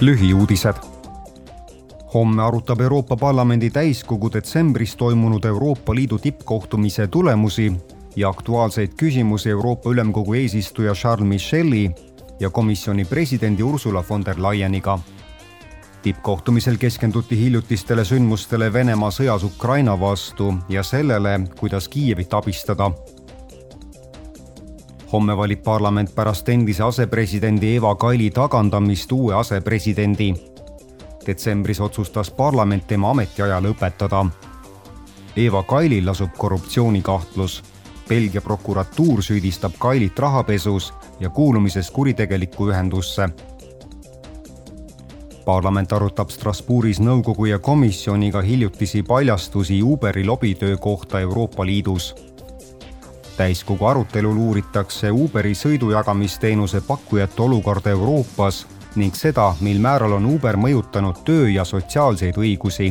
lühiuudised. homme arutab Euroopa Parlamendi täiskogu detsembris toimunud Euroopa Liidu tippkohtumise tulemusi ja aktuaalseid küsimusi Euroopa Ülemkogu eesistuja Charles Micheli ja komisjoni presidendi Ursula von der Leyeniga. tippkohtumisel keskenduti hiljutistele sündmustele Venemaa sõjas Ukraina vastu ja sellele, kuidas Kiievit abistada homme valib parlament pärast endise asepresidendi Eva Kaili tagandamist uue asepresidendi. detsembris otsustas parlament tema ametiaja lõpetada. Eva Kailil lasub korruptsioonikahtlus. Belgia prokuratuur süüdistab Kailit rahapesus ja kuulumises kuritegelikku ühendusse. parlament arutab Strasbourgis nõukogu ja komisjoniga hiljutisi paljastusi Uberi lobitöö kohta Euroopa Liidus täiskogu arutelul uuritakse Uberi sõidujagamisteenuse pakkujate olukorda Euroopas ning seda, mil määral on Uber mõjutanud töö ja sotsiaalseid õigusi